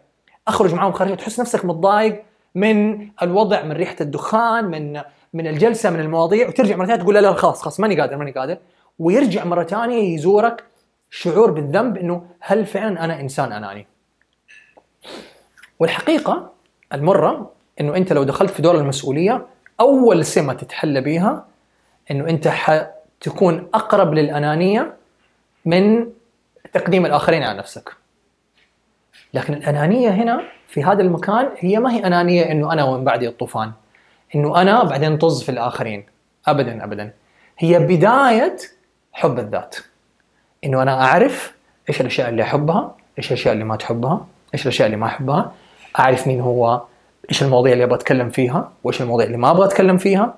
أخرج معاهم خارج تحس نفسك متضايق. من الوضع من ريحة الدخان من من الجلسة من المواضيع وترجع مرة ثانية تقول لا لا خلاص خلاص ماني قادر ماني قادر ويرجع مرة ثانية يزورك شعور بالذنب إنه هل فعلا أنا إنسان أناني؟ والحقيقة المرة إنه أنت لو دخلت في دور المسؤولية أول سمة تتحلى بيها إنه أنت حتكون أقرب للأنانية من تقديم الآخرين على نفسك. لكن الأنانية هنا في هذا المكان هي ما هي أنانية إنه أنا ومن بعدي الطوفان. إنه أنا بعدين طز في الآخرين. ابدا ابدا. هي بداية حب الذات. إنه أنا أعرف إيش الأشياء اللي أحبها، إيش الأشياء اللي ما تحبها، إيش الأشياء اللي ما أحبها، أعرف مين هو، إيش المواضيع اللي أبغى أتكلم فيها، وإيش المواضيع اللي ما أبغى أتكلم فيها.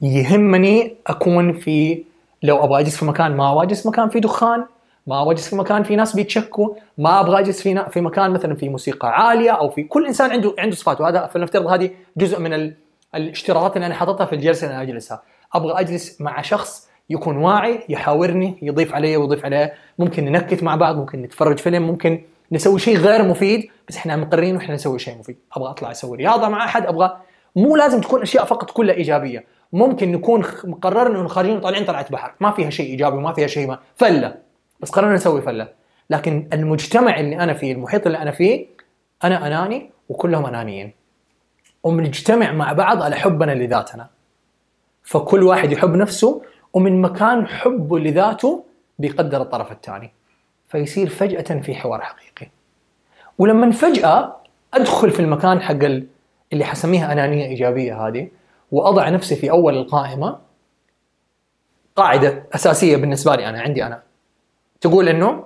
يهمني أكون في لو أبغى أجلس في مكان ما أبغى أجلس في مكان في دخان، ما أبغى أجلس في مكان في ناس بيتشكوا، ما أبغى أجلس في في مكان مثلا في موسيقى عالية أو في كل إنسان عنده عنده صفات وهذا فلنفترض هذه جزء من ال... الاشتراطات اللي أنا حاططها في الجلسة اللي أنا أجلسها، أبغى أجلس مع شخص يكون واعي يحاورني يضيف علي ويضيف عليه. ممكن ننكت مع بعض ممكن نتفرج فيلم ممكن نسوي شيء غير مفيد بس إحنا مقررين وإحنا نسوي شيء مفيد. أبغى أطلع أسوي رياضة مع أحد أبغى مو لازم تكون أشياء فقط كلها إيجابية. ممكن نكون مقررين إنه خارجين طالعين طلعة بحر. ما فيها شيء إيجابي وما فيها شيء ما فله بس قررنا نسوي فلة. لكن المجتمع اللي أنا فيه المحيط اللي أنا فيه أنا أناني وكلهم أنانيين. وبنجتمع مع بعض على حبنا لذاتنا. فكل واحد يحب نفسه ومن مكان حبه لذاته بيقدر الطرف الثاني. فيصير فجأة في حوار حقيقي. ولما فجأة أدخل في المكان حق اللي حسميها أنانية إيجابية هذه وأضع نفسي في أول القائمة قاعدة أساسية بالنسبة لي أنا عندي أنا. تقول إنه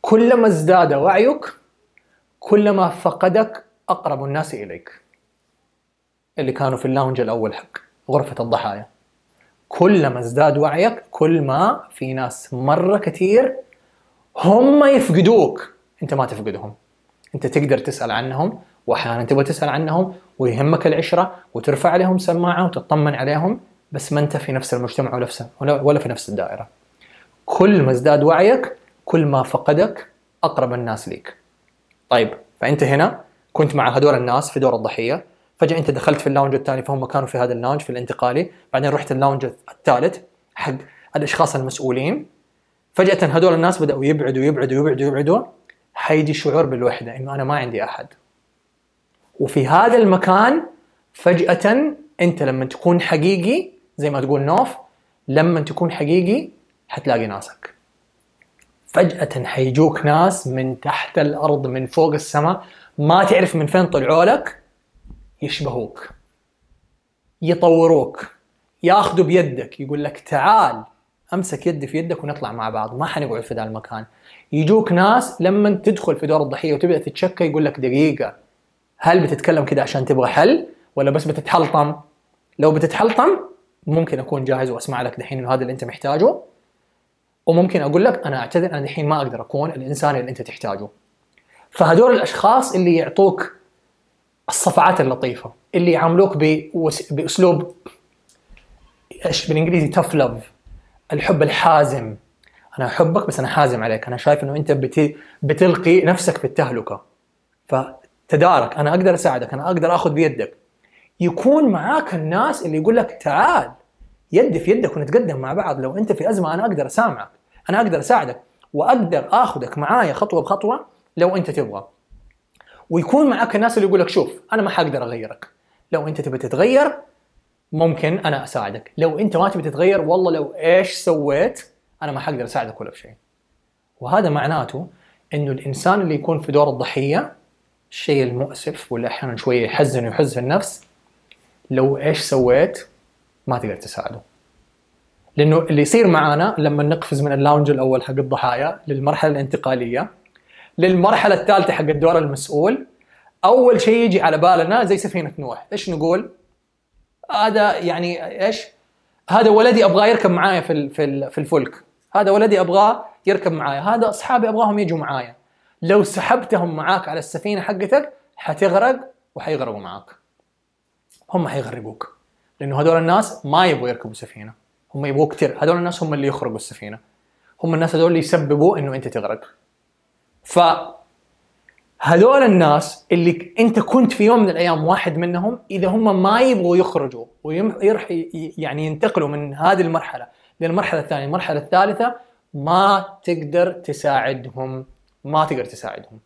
كلما ازداد وعيك كلما فقدك أقرب الناس إليك. اللي كانوا في اللاونج الأول حق غرفة الضحايا. كلما ازداد وعيك كل ما في ناس مرة كثير هم يفقدوك. أنت ما تفقدهم. أنت تقدر تسأل عنهم وأحيانا تبغى تسأل عنهم ويهمك العشرة وترفع عليهم سماعة وتطمن عليهم بس ما أنت في نفس المجتمع ولا ولا في نفس الدائرة. كل ما ازداد وعيك كل ما فقدك أقرب الناس ليك. طيب فأنت هنا كنت مع هذول الناس في دور الضحية فجأة أنت دخلت في ال lounge الثاني فهم كانوا في هذا ال lounge في الانتقالي بعدين رحت ال lounge الثالث حق الأشخاص المسؤولين. فجأة هذول الناس بدأوا يبعدوا يبعدوا يبعدوا يبعدوا. حيجي شعور بالوحدة إنه أنا ما عندي أحد. وفي هذا المكان فجأة أنت لما تكون حقيقي زي ما تقول نوف لما تكون حقيقي حتلاقي ناسك. فجأة حيجوك ناس من تحت الأرض من فوق السماء ما تعرف من فين طلعوا لك يشبهوك يطوروك ياخذوا بيدك يقول لك تعال أمسك يدي في يدك ونطلع مع بعض ما حنقعد في ذا المكان. يجوك ناس لما تدخل في دور الضحية وتبدأ تتشكى يقول لك دقيقة هل بتتكلم كده عشان تبغى حل ولا بس بتتحلطم؟ لو بتتحلطم ممكن أكون جاهز وأسمع لك دحين إنه هذا اللي أنت محتاجه. وممكن أقول لك أنا أعتذر أنا دحين ما أقدر أكون الإنسان اللي أنت تحتاجه. فهدول الأشخاص اللي يعطوك الصفعات اللطيفة اللي يعاملوك بأسلوب إيش بالإنجليزي؟ تف لاف الحب الحازم. أنا أحبك بس أنا حازم عليك أنا شايف إنه أنت بتلقي نفسك في التهلكة. فتدارك أنا أقدر أساعدك أنا أقدر آخذ بيدك. يكون معاك الناس اللي يقول لك تعال. يدي في يدك ونتقدم مع بعض. لو أنت في أزمة أنا أقدر أسامعك أنا أقدر أساعدك وأقدر آخذك معايا خطوة بخطوة لو أنت تبغى. ويكون معك الناس اللي يقول لك شوف أنا ما حقدر أغيرك. لو أنت تبي تتغير ممكن أنا أساعدك. لو أنت ما تبي تتغير والله لو إيش سويت أنا ما حقدر أساعدك ولا بشيء. وهذا معناته إنه الإنسان اللي يكون في دور الضحية الشيء المؤسف واللي إحيانا شوية يحزن ويحز في النفس لو إيش سويت ما تقدر تساعده. لأنه اللي يصير معانا لما نقفز من ال lounge الأول حق الضحايا للمرحلة الانتقالية للمرحلة الثالثة حق الدور المسؤول أول شيء يجي على بالنا زي سفينة نوح. إيش نقول؟ هذا يعني إيش؟ هذا ولدي أبغاه يركب معايا في في الفلك. هذا ولدي أبغاه يركب معايا. هذا أصحابي أبغاهم يجوا معايا. لو سحبتهم معاك على السفينة حقتك حتغرق وحيغرقوا معاك. هم حيغرقوك. لأنه هذول الناس ما يبغوا يركبوا سفينة. هم يبغوا كثير هذول الناس هم اللي يخرقوا السفينة. هم الناس هذول اللي يسببوا إنه أنت تغرق. ف هذول الناس اللي أنت كنت في يوم من الأيام واحد منهم إذا هم ما يبغوا يخرجوا ويرح يعني ينتقلوا من هذه المرحلة للمرحلة الثانية المرحلة الثالثة ما تقدر تساعدهم. ما تقدر تساعدهم.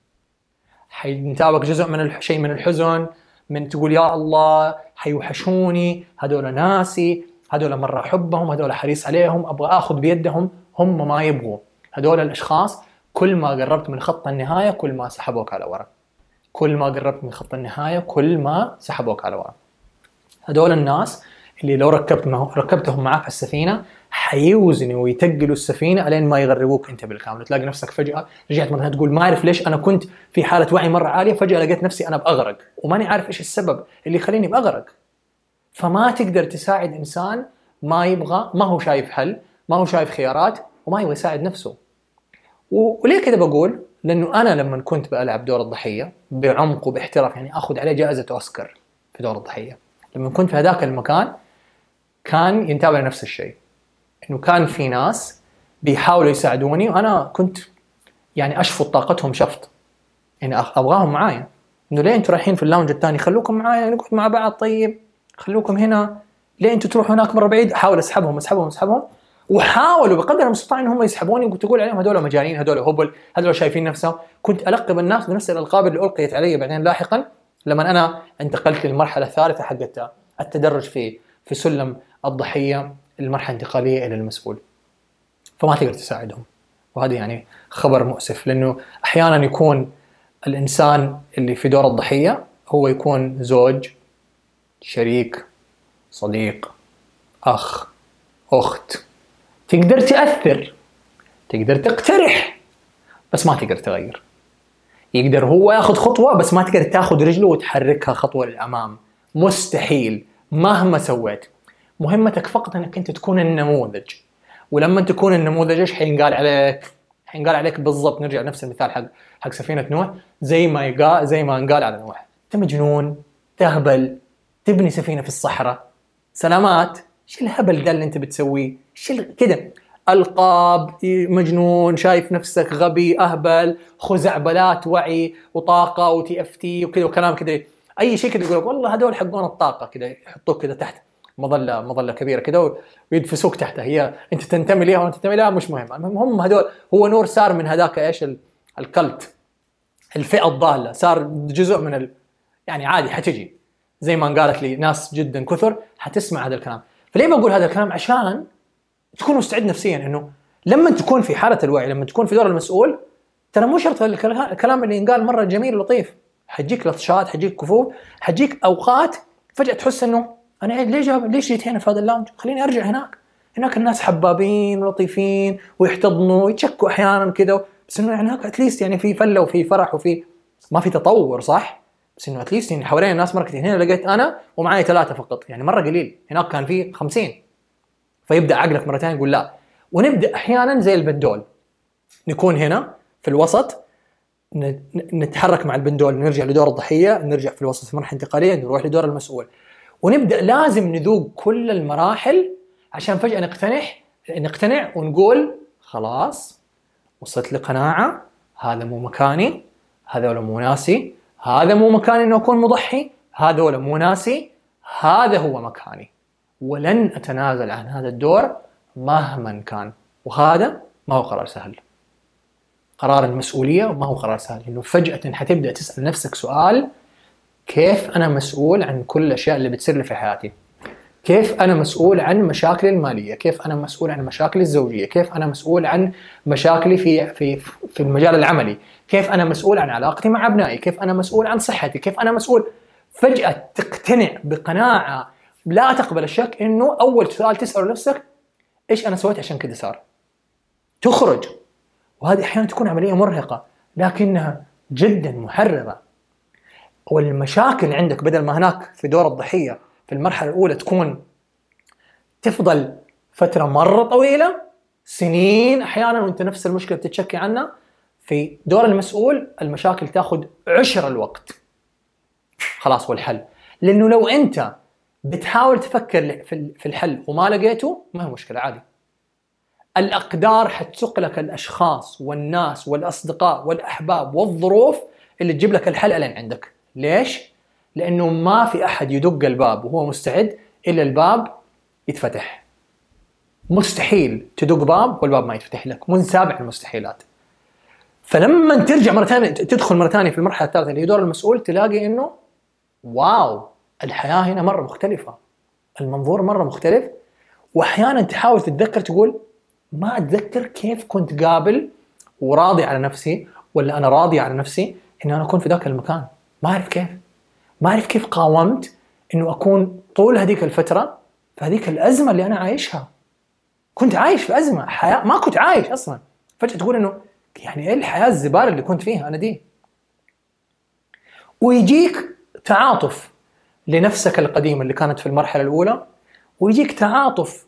حينتابك جزء من شيء من الحزن. من تقول يا الله حيوحشوني هذول ناسي هذول مرة أحبهم هذول حريص عليهم أبغى آخذ بيدهم هم ما يبغوا. هذول الأشخاص كل ما قربت من خط النهاية كل ما سحبوك على ورا. كل ما قربت من خط النهاية كل ما سحبوك على ورا. هذول الناس اللي لو ركبت ركبتهم معك على السفينة حيوزنوا ويتقلوا السفينة الين ما يغرقوك أنت بالكامل. تلاقي نفسك فجأة رجعت مرة تقول ما أعرف ليش أنا كنت في حالة وعي مرة عالية فجأة لقيت نفسي أنا بأغرق وماني عارف إيش السبب اللي يخليني بأغرق. فما تقدر تساعد إنسان ما يبغى ما هو شايف حل ما هو شايف خيارات وما يبغى يساعد نفسه. وليه كذا بقول؟ لأنه أنا لما كنت بلعب دور الضحية بعمق وباحتراف يعني أخذ عليه جائزة أوسكار في دور الضحية. لما كنت في هذاك المكان كان ينتابع نفس الشيء. إنه كان في ناس بيحاولوا يساعدوني وأنا كنت يعني اشفط طاقتهم شفط يعني أبغاهم معايا. إنه ليه أنتم رايحين في اللاونج الثاني خلوكم معايا نقعد مع بعض طيب. خلوكم هنا. ليه أنتم تروحوا هناك مرة بعيد؟ أحاول أسحبهم أسحبهم أسحبهم. وحاولوا بقدر المستطاع إنهم يسحبوني. وكنت أقول عليهم هذول مجانين هذول هبل هذول شايفين نفسهم. كنت ألقب الناس بنفس الألقاب اللي ألقيت علي بعدين لاحقا لما أنا انتقلت للمرحلة الثالثة حقت التدرج في في سلم الضحية. المرحلة الانتقالية إلى المسؤول. فما تقدر تساعدهم. وهذا يعني خبر مؤسف لأنه أحيانا يكون الإنسان اللي في دور الضحية هو يكون زوج شريك صديق أخ أخت. تقدر تأثر تقدر تقترح بس ما تقدر تغير. يقدر هو ياخذ خطوة بس ما تقدر تاخذ رجله وتحركها خطوة للأمام. مستحيل مهما سويت. مهمتك فقط انك انت تكون النموذج. ولما تكون النموذج إيش حينقال عليك؟ حينقال عليك بالضبط. نرجع نفس المثال حق حق سفينة نوح. زي ما يقال زي ما انقال على نوح. انت مجنون تهبل تبني سفينة في الصحراء. سلامات. إيش الهبل ده اللي انت بتسويه؟ إيش كذا ألقاب مجنون شايف نفسك غبي أهبل خزعبلات وعي وطاقة و TFT وكذا وكلام كذا أي شيء كذا يقول والله هذول حقون الطاقة. كذا يحطوك كذا تحت. مظله مظلة كبيرة كذا ويدفسوك تحتها. هي أنت تنتمي لها ولا تنتمي لها مش مهم. المهم هم هذول هو نور صار من هذاك إيش ال cult. الفئة الضالة. صار جزء من ال... يعني عادي حتجي. زي ما قالت لي ناس جدا كثر حتسمع هذا الكلام. فليه بقول هذا الكلام؟ عشان تكون مستعد نفسيا. إنه لما تكون في حالة الوعي لما تكون في دور المسؤول ترى مو شرط الكلام اللي ينقال مرة جميل ولطيف. حتجيك لطشات حتجيك كفوف حتجيك أوقات فجأة تحس إنه أنا ليش جاب ليش جيت هنا في هذا اللونج؟ خليني أرجع هناك. هناك الناس حبابين ولطيفين ويحتضنوا ويتشكوا أحيانا كذا بس إنه هناك اتليست يعني في فلة وفي فرح وفي ما في تطور صح؟ بس إنه اتليست يعني حوالين الناس مرة كثير هنا لقيت أنا ومعي ثلاثة فقط. يعني مرة قليل. هناك كان في 50 فيبدأ عقلك ثانية يقول لا. ونبدأ أحيانا زي البندول. نكون هنا في الوسط. نتحرك مع البندول. نرجع لدور الضحية. نرجع في الوسط في مرحلة انتقالية. نروح لدور المسؤول. ونبدأ لازم نذوق كل المراحل عشان فجأة نقتنع نقتنع ونقول خلاص وصلت لقناعة هذا مو مكاني هذا مو ناسي هذا مو مكاني إنه أكون مضحي هذا مو ناسي هذا هو مكاني. ولن أتنازل عن هذا الدور مهما كان. وهذا ما هو قرار سهل. قرار المسؤولية ما هو قرار سهل. إنه فجأة حتبدا تسأل نفسك سؤال كيف أنا مسؤول عن كل الأشياء اللي بتصير لي في حياتي؟ كيف أنا مسؤول عن مشاكلي المالية؟ كيف أنا مسؤول عن مشاكلي الزوجية؟ كيف أنا مسؤول عن مشاكلي في في في المجال العملي؟ كيف أنا مسؤول عن علاقتي مع أبنائي؟ كيف أنا مسؤول عن صحتي؟ كيف أنا مسؤول؟ فجأة تقتنع بقناعة لا تقبل الشك إنه أول سؤال تسأله نفسك إيش أنا سويت عشان كذا صار؟ تخرج. وهذه أحيانا تكون عملية مرهقة لكنها جدا محررة. والمشاكل عندك بدل ما هناك في دور الضحية في المرحلة الأولى تكون تفضل فترة مرة طويلة سنين أحيانا وأنت نفس المشكلة بتتشكي عنها في دور المسؤول المشاكل تاخذ عشر الوقت. خلاص والحل. لأنه لو أنت بتحاول تفكر في الحل وما لقيته ما هي مشكلة عادي. الأقدار حتسوق لك الأشخاص والناس والأصدقاء والأحباب والظروف اللي تجيب لك الحل ألين عندك. ليش؟ لأنه ما في أحد يدق الباب وهو مستعد إلا الباب يتفتح. مستحيل تدق باب والباب ما يتفتح لك. من سابع المستحيلات. فلما ترجع مرة ثانية تدخل مرة ثانية في المرحلة الثالثة اللي هي دور المسؤول تلاقي إنه واو الحياة هنا مرة مختلفة. المنظور مرة مختلف. وأحيانا تحاول تتذكر تقول ما أتذكر كيف كنت قابل وراضي على نفسي ولا أنا راضي على نفسي إني أنا أكون في ذاك المكان. ما أعرف كيف. ما أعرف كيف قاومت إنه أكون طول هذيك الفترة في هذيك الأزمة اللي أنا عايشها. كنت عايش في أزمة حياة ما كنت عايش أصلا. فجأة تقول إنه يعني إيه الحياة الزبالة اللي كنت فيها أنا دي؟ ويجيك تعاطف لنفسك القديمة اللي كانت في المرحلة الأولى ويجيك تعاطف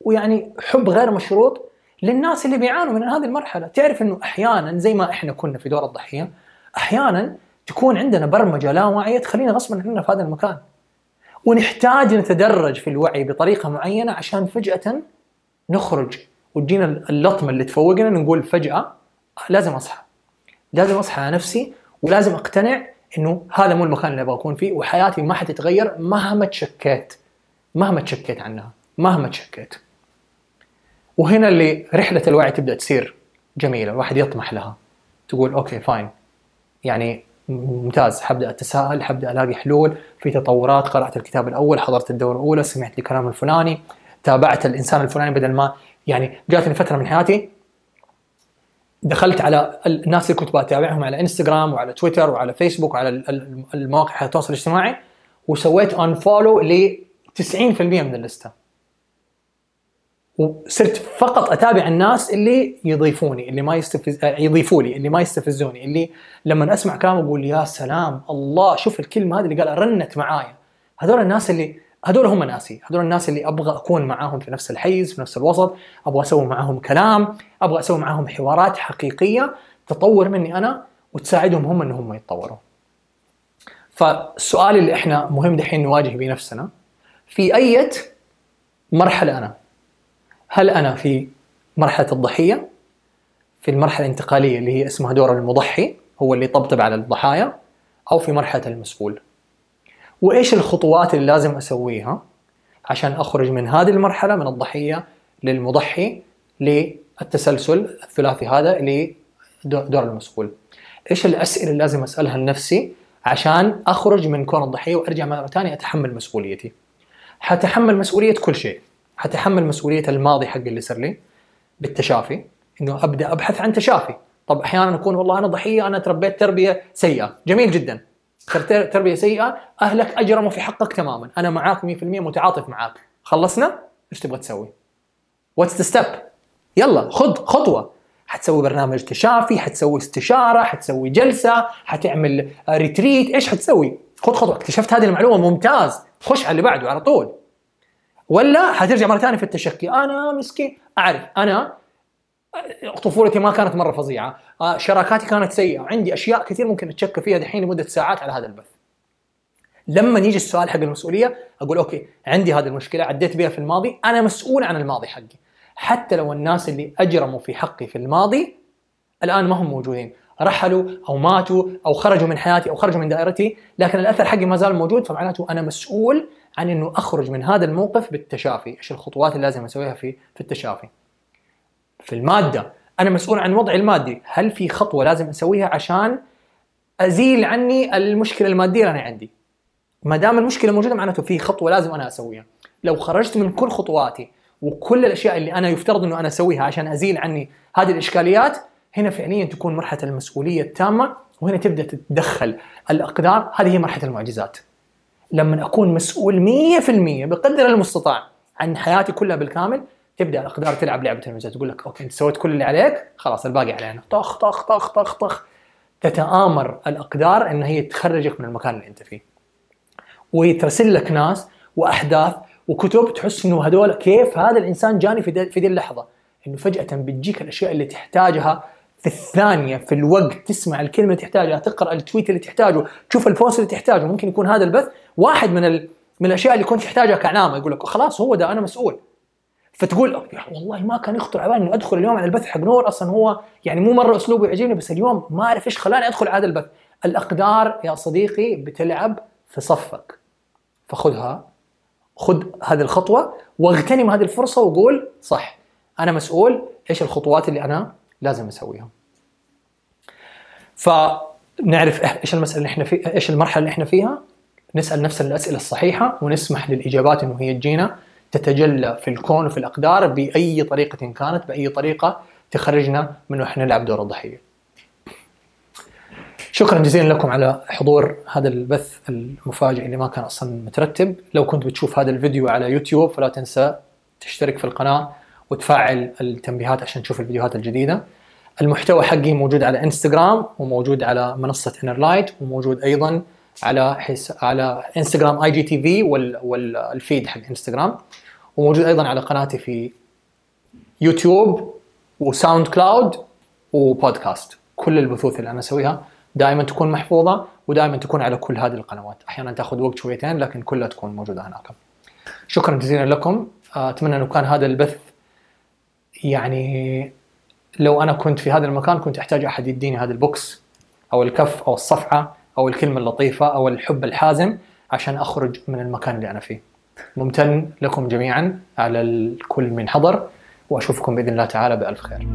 ويعني حب غير مشروط للناس اللي بيعانوا من هذه المرحلة. تعرف إنه أحيانا زي ما إحنا كنا في دور الضحية أحيانا تكون عندنا برمجة لا واعيه تخلينا غصبا عننا في هذا المكان. ونحتاج نتدرج في الوعي بطريقة معينة عشان فجأة نخرج. وتجينا اللطمة اللي تفوقنا نقول فجأة لازم أصحى. لازم أصحى على نفسي ولازم أقتنع إنه هذا مو المكان اللي أبغى أكون فيه وحياتي ما حتتغير مهما تشكيت. مهما تشكيت عنها. مهما تشكيت. وهنا اللي رحلة الوعي تبدأ تصير جميلة. الواحد يطمح لها. تقول okay fine يعني ممتاز. حبدا أتساءل حبدا ألاقي حلول في تطورات قرأت الكتاب الأول حضرت الدوره الأولى سمعت الكلام الفلاني تابعت الإنسان الفلاني بدل ما يعني جاتني فترة من حياتي دخلت على الناس اللي كنت بتابعهم على إنستغرام وعلى تويتر وعلى فيسبوك وعلى المواقع التواصل الاجتماعي وسويت ان فولو ل 90% من اللسته وصرت فقط أتابع الناس اللي يضيفوني اللي ما يستفز يضيفوا لي اللي ما يستفزوني اللي لما أسمع كلام أقول يا سلام الله شوف الكلمة هذه اللي قالها رنت معايا. هذول الناس اللي هذول هم ناسي هذول الناس اللي أبغى أكون معاهم في نفس الحيز في نفس الوسط أبغى أسوي معاهم كلام أبغى أسوي معاهم حوارات حقيقية تطور مني أنا وتساعدهم هم إنهم يتطوروا فالسؤال اللي إحنا مهم دحين نواجه بنفسنا في اي مرحلة أنا هل أنا في مرحلة الضحية؟ في المرحلة الانتقالية اللي هي اسمها دور المضحي هو اللي يطبطب على الضحايا أو في مرحلة المسؤول. وإيش الخطوات اللي لازم أسويها عشان أخرج من هذه المرحلة من الضحية للمضحي للتسلسل الثلاثي هذا لدور المسؤول. إيش الأسئلة اللي لازم أسألها لنفسي عشان أخرج من كون الضحية وأرجع مرة ثانية أتحمل مسؤوليتي؟ حتحمل مسؤولية كل شيء. حتحمل مسؤولية الماضي حق اللي صار لي بالتشافي. إنه أبدأ أبحث عن تشافي. طب أحيانا أكون والله أنا ضحية أنا تربيت تربية سيئة. جميل جدا. تربية سيئة أهلك أجرموا في حقك تماما. أنا معاك 100% متعاطف معاك. خلصنا؟ إيش تبغى تسوي؟ what's the step يلا خذ خطوة. حتسوي برنامج تشافي حتسوي استشارة حتسوي جلسة حتعمل retreat إيش حتسوي؟ خذ خطوة. اكتشفت هذه المعلومة. ممتاز. خش على اللي بعده على طول. ولا حترجع مرة ثانية في التشكي. أنا مسكين. أعرف. أنا طفولتي ما كانت مرة فظيعة. آه، شراكاتي كانت سيئة. عندي أشياء كثير ممكن أتشكى فيها دحين لمدة ساعات على هذا البث. لما يجي السؤال حق المسؤولية أقول أوكي عندي هذه المشكلة عديت بها في الماضي أنا مسؤول عن الماضي حقي. حتى لو الناس اللي أجرموا في حقي في الماضي الآن ما هم موجودين. رحلوا أو ماتوا أو خرجوا من حياتي أو خرجوا من دائرتي لكن الأثر حقي ما زال موجود فمعناته أنا مسؤول عن إنه أخرج من هذا الموقف بالتشافي، إيش الخطوات اللي لازم أسويها في في التشافي. في المادة أنا مسؤول عن وضعي المادي، هل في خطوة لازم أسويها عشان أزيل عني المشكلة المادية اللي أنا عندي؟ ما دام المشكلة موجودة معناته في خطوة لازم أنا أسويها. لو خرجت من كل خطواتي وكل الأشياء اللي أنا يفترض إنه أنا أسويها عشان أزيل عني هذه الإشكاليات هنا فعليا تكون مرحلة المسؤولية التامة وهنا تبدأ تتدخل الأقدار هذه هي مرحلة المعجزات. لما أكون مسؤول 100% بقدر المستطاع عن حياتي كلها بالكامل تبدأ الأقدار تلعب لعبة المجال تقول لك okay أنت سويت كل اللي عليك خلاص الباقي علينا. طخ طخ طخ طخ طخ. تتآمر الأقدار إن هي تخرجك من المكان اللي أنت فيه. ويترسل لك ناس وأحداث وكتب تحس إنه هذول كيف هذا الإنسان جاني في دي, في دي اللحظة. إنه فجأة بتجيك الأشياء اللي تحتاجها في الثانية في الوقت تسمع الكلمة اللي تحتاجها تقرأ ال tweet اللي تحتاجه تشوف ال post اللي تحتاجه ممكن يكون هذا البث واحد من ال... من الأشياء اللي كنت تحتاجها كعلامة يقول لك خلاص هو ده أنا مسؤول. فتقول والله ما كان يخطر على بالي إني أدخل اليوم على البث حق نور أصلا هو يعني مو مرة أسلوبه يعجبني بس اليوم ما أعرف إيش خلاني أدخل على هذا البث. الأقدار يا صديقي بتلعب في صفك. فخذها خذ هذه الخطوة واغتنم هذه الفرصة وقول صح أنا مسؤول إيش الخطوات اللي أنا لازم اسويها فنعرف إيش المسألة اللي إحنا في إيش المرحلة اللي إحنا فيها؟ نسأل نفسنا الأسئلة الصحيحة ونسمح للإجابات إنه هي تجينا تتجلى في الكون وفي الأقدار بأي طريقة كانت بأي طريقة تخرجنا من إحنا نلعب دور الضحية. شكرا جزيلا لكم على حضور هذا البث المفاجئ اللي ما كان أصلا مترتب، لو كنت بتشوف هذا الفيديو على يوتيوب فلا تنسى تشترك في القناة وتفعل التنبيهات عشان تشوف الفيديوهات الجديدة. المحتوى حقي موجود على انستغرام وموجود على منصة Inner Light وموجود أيضا على حس... على انستغرام IGTV وال... وال feed حق انستغرام وموجود أيضا على قناتي في يوتيوب و SoundCloud وبودكاست كل البثوث اللي أنا أسويها دائما تكون محفوظة ودائما تكون على كل هذه القنوات. أحيانا تأخذ وقت شويتين لكن كلها تكون موجودة هناك. شكرا جزيلا لكم. أتمنى إنه كان هذا البث يعني لو أنا كنت في هذا المكان كنت أحتاج أحد يديني هذا البوكس أو الكف أو الصفعه أو الكلمة اللطيفة أو الحب الحازم عشان أخرج من المكان اللي أنا فيه. ممتن لكم جميعا على الكل من حضر وأشوفكم بإذن الله تعالى بألف خير.